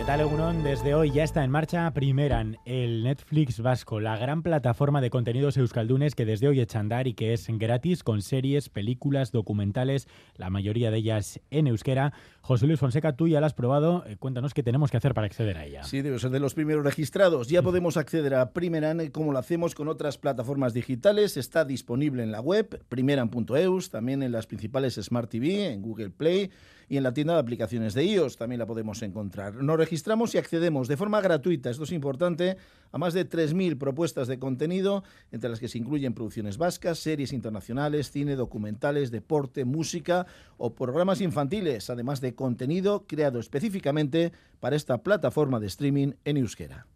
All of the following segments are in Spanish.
¿Qué tal, Egunon? Desde hoy ya está en marcha Primeran, el Netflix vasco, la gran plataforma de contenidos euskaldunes que desde hoy echa a andar y que es gratis con series, películas, documentales, la mayoría de ellas en euskera. José Luis Fonseca, tú ya la has probado. Eh, cuéntanos qué tenemos que hacer para acceder a ella. Sí, ser de los primeros registrados. Ya podemos acceder a Primeran eh, como lo hacemos con otras plataformas digitales. Está disponible en la web primeran.eus, también en las principales Smart TV, en Google Play y en la tienda de aplicaciones de iOS también la podemos encontrar. Nos registramos y accedemos de forma gratuita, esto es importante, a más de 3.000 propuestas de contenido, entre las que se incluyen producciones vascas, series internacionales, cine, documentales, deporte, música o programas infantiles, además de contenido creado específicamente para esta plataforma de streaming en euskera.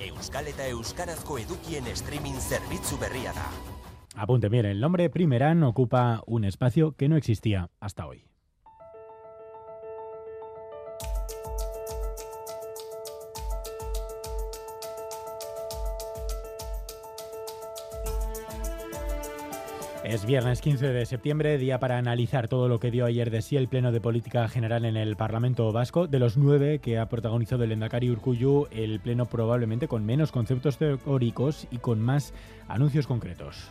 Euskal eta Euskarazko edukien streaming zerbitzu berria da. Apunte, mire, el nombre Primeran ocupa un espacio que no existía hasta hoy. Es viernes 15 de septiembre, día para analizar todo lo que dio ayer de sí el Pleno de Política General en el Parlamento Vasco. De los nueve que ha protagonizado el Endacari Urcuyu, el Pleno probablemente con menos conceptos teóricos y con más anuncios concretos.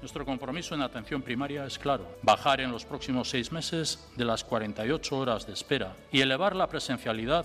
Nuestro compromiso en atención primaria es claro, bajar en los próximos seis meses de las 48 horas de espera y elevar la presencialidad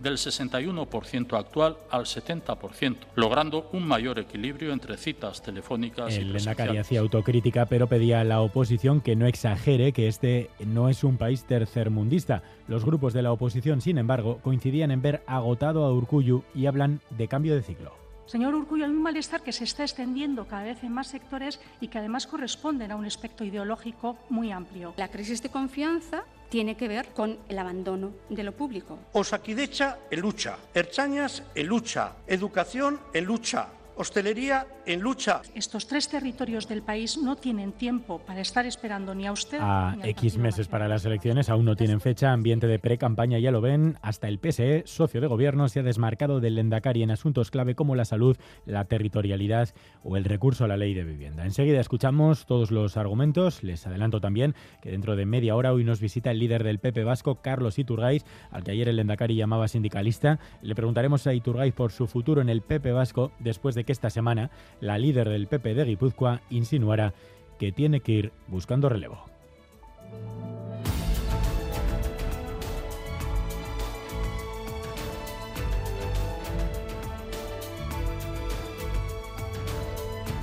del 61% actual al 70%, logrando un mayor equilibrio entre citas telefónicas El y presenciales. El hacía autocrítica, pero pedía a la oposición que no exagere que este no es un país tercermundista. Los grupos de la oposición, sin embargo, coincidían en ver agotado a Urcuyu y hablan de cambio de ciclo. Señor Urcullo, hay un malestar que se está extendiendo cada vez en más sectores y que además corresponden a un espectro ideológico muy amplio. La crisis de confianza tiene que ver con el abandono de lo público. Osakidecha en lucha, Erchañas en lucha, educación en lucha, hostelería en lucha. Estos tres territorios del país no tienen tiempo para estar esperando ni a usted a ni X meses para las elecciones, aún no tienen fecha, ambiente de pre-campaña ya lo ven, hasta el PSE, socio de gobierno, se ha desmarcado del Lendakari en asuntos clave como la salud, la territorialidad o el recurso a la ley de vivienda. Enseguida escuchamos todos los argumentos, les adelanto también que dentro de media hora hoy nos visita el líder del PP Vasco, Carlos Iturgaiz, al que ayer el Lendakari llamaba sindicalista. Le preguntaremos a Iturgaiz por su futuro en el PP Vasco después de que esta semana la líder del PP de Guipúzcoa insinuara que tiene que ir buscando relevo.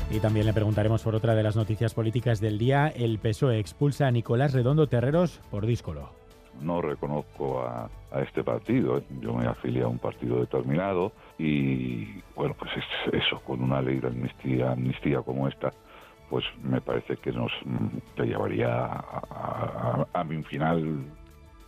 Y también le preguntaremos por otra de las noticias políticas del día. El PSOE expulsa a Nicolás Redondo Terreros por díscolo. No reconozco a, a este partido. ¿eh? Yo me afilié a un partido determinado y, bueno, pues es eso, con una ley de amnistía, amnistía como esta, pues me parece que nos mm, llevaría a, a mi final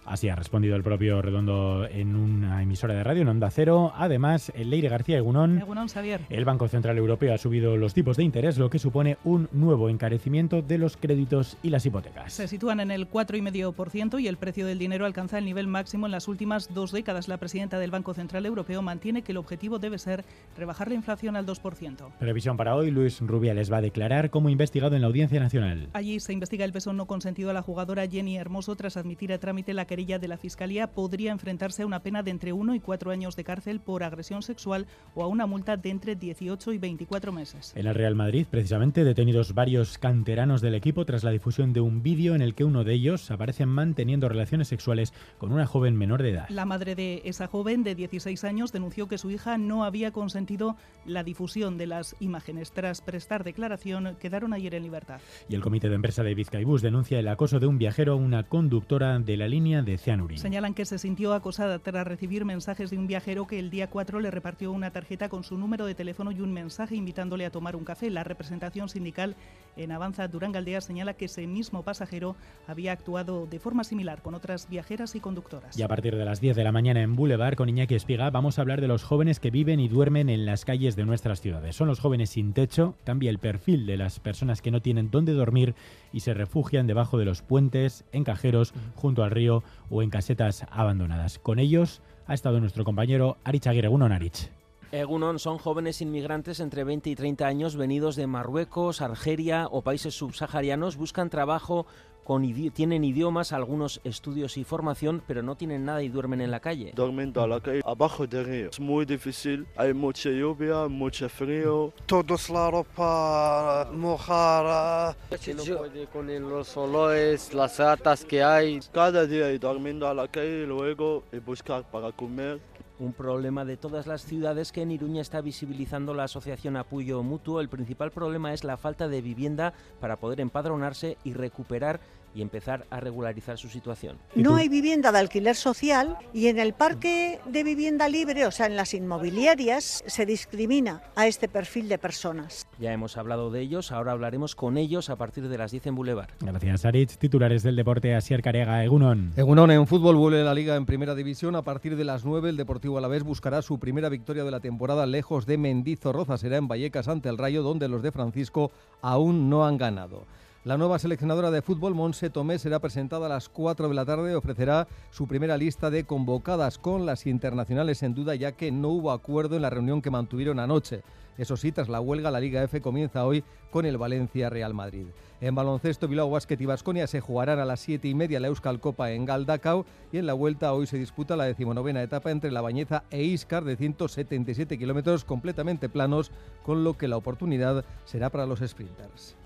Así ha respondido el propio Redondo en una emisora de radio, en Onda Cero. Además, el Leire García Egunón, Egunon, Xavier. el Banco Central Europeo ha subido los tipos de interés, lo que supone un nuevo encarecimiento de los créditos y las hipotecas. Se sitúan en el 4,5% y el precio del dinero alcanza el nivel máximo en las últimas dos décadas. La presidenta del Banco Central Europeo mantiene que el objetivo debe ser rebajar la inflación al 2%. Previsión para hoy, Luis Rubiales va a declarar como investigado en la Audiencia Nacional. Allí se investiga el peso no consentido a la jugadora Jenny Hermoso tras admitir a trámite la querella de la Fiscalía. Podría enfrentarse a una pena de entre 1 y 4 años de cárcel por agresión sexual o a una multa de entre 18 y 24 meses. En el Real Madrid, precisamente, detenidos varios canteranos del equipo tras la difusión de un vídeo en el que uno de ellos aparece manteniendo relaciones sexuales con una joven menor de edad. La madre de esa joven de 16 años denunció que su hija no había consentido la difusión de las imágenes. Tras prestar declaración, quedaron ayer en libertad. Y el comité de empresa de Vizcaibus denuncia el acoso de un viajero a una conductora de la línea de Cianurín. Señalan que se sintió acosada tras recibir mensajes de un viajero que el día 4 le repartió una tarjeta con su número de teléfono y un mensaje invitándole a tomar un café. La representación sindical en Avanza Durangaldea señala que ese mismo pasajero había actuado de forma similar con otras viajeras y conductoras. Y a partir de las 10 de la mañana en Boulevard con Iñaki Espiga vamos a hablar de los jóvenes que viven y duermen en las calles de nuestras ciudades. Son los jóvenes sin techo, cambia el perfil de las personas que no tienen dónde dormir y se refugian debajo de los puentes, en cajeros, junto al río o en casetas abandonadas. Con ellos ha estado nuestro compañero Arich Aguirre. Uno, Arich. Egunon son jóvenes inmigrantes entre 20 y 30 años venidos de Marruecos, Argelia o países subsaharianos. Buscan trabajo, con tienen idiomas, algunos estudios y formación, pero no tienen nada y duermen en la calle. Duermen en la calle abajo de río. Es muy difícil, hay mucha lluvia, mucho frío. Todos la ropa mojada. No puede con los olores, las ratas que hay. Cada día durmiendo a la calle y luego buscar para comer un problema de todas las ciudades que en Iruña está visibilizando la asociación Apoyo Mutuo. El principal problema es la falta de vivienda para poder empadronarse y recuperar y empezar a regularizar su situación. No hay vivienda de alquiler social y en el parque de vivienda libre, o sea, en las inmobiliarias, se discrimina a este perfil de personas. Ya hemos hablado de ellos, ahora hablaremos con ellos a partir de las 10 en Boulevard. Gracias, Aritz. Titulares del deporte, Asier Carega, Egunon. Egunon, en fútbol vuelve la liga en primera división. A partir de las 9, el Deportivo Alavés buscará su primera victoria de la temporada lejos de Mendizorroza. Será en Vallecas ante el Rayo, donde los de Francisco aún no han ganado. La nueva seleccionadora de fútbol, Monse Tomé, será presentada a las 4 de la tarde. Ofrecerá su primera lista de convocadas con las internacionales en duda, ya que no hubo acuerdo en la reunión que mantuvieron anoche. Eso sí, tras la huelga, la Liga F comienza hoy con el Valencia Real Madrid. En baloncesto, Bilbao Basket y Basconia se jugarán a las 7 y media la Euskal Copa en Galdacao y en la vuelta hoy se disputa la decimonovena etapa entre La Bañeza e Iscar de 177 kilómetros completamente planos, con lo que la oportunidad será para los sprinters.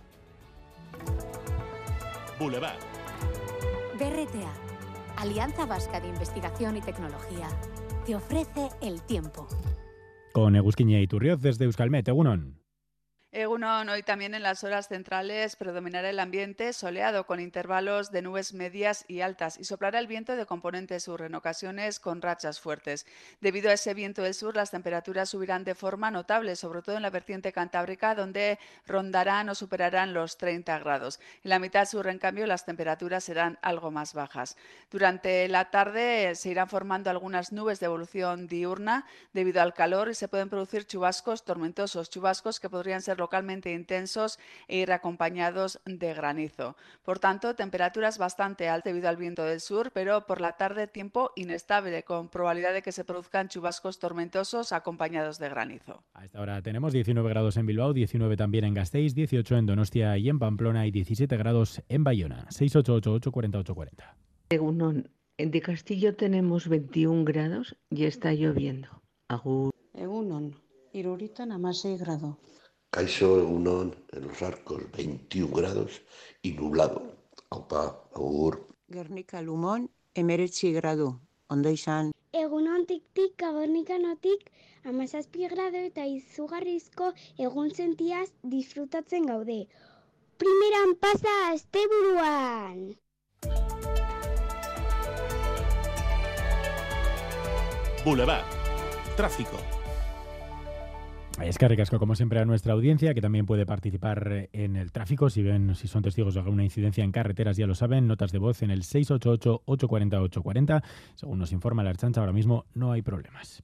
Boulevard. BRTA, Alianza Vasca de Investigación y Tecnología, te ofrece el tiempo. Con Egusquiña y Turrioz desde Euskalmet, Egunon. Egunon, hoy también en las horas centrales predominará el ambiente soleado con intervalos de nubes medias y altas y soplará el viento de componente sur en ocasiones con rachas fuertes. Debido a ese viento del sur, las temperaturas subirán de forma notable, sobre todo en la vertiente cantábrica, donde rondarán o superarán los 30 grados. En la mitad sur, en cambio, las temperaturas serán algo más bajas. Durante la tarde se irán formando algunas nubes de evolución diurna debido al calor y se pueden producir chubascos tormentosos, chubascos que podrían ser localmente intensos e ir acompañados de granizo. Por tanto, temperaturas bastante altas debido al viento del sur, pero por la tarde tiempo inestable, con probabilidad de que se produzcan chubascos tormentosos acompañados de granizo. A esta hora tenemos 19 grados en Bilbao, 19 también en Gasteiz, 18 en Donostia y en Pamplona y 17 grados en Bayona. 688 4840 Según en De Castillo tenemos 21 grados y está lloviendo. Agur. Egunon, Iruritan a más 6 grados. Caixo Egunon en los arcos 21 grados y nublado. Aupa, agur. Gernika Lumon emeretzi gradu. Ondo izan. Egunon tik-tik gabernikanotik amazazpi grado eta izugarrizko egun sentiaz disfrutatzen gaude. Primeran pasa asteburuan! Boulevard. Tráfico. Es que ricasco, como siempre, a nuestra audiencia, que también puede participar en el tráfico. Si ven, si son testigos de alguna incidencia en carreteras, ya lo saben, notas de voz en el 688-840-840. Según nos informa la Archancha, ahora mismo no hay problemas.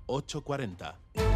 840.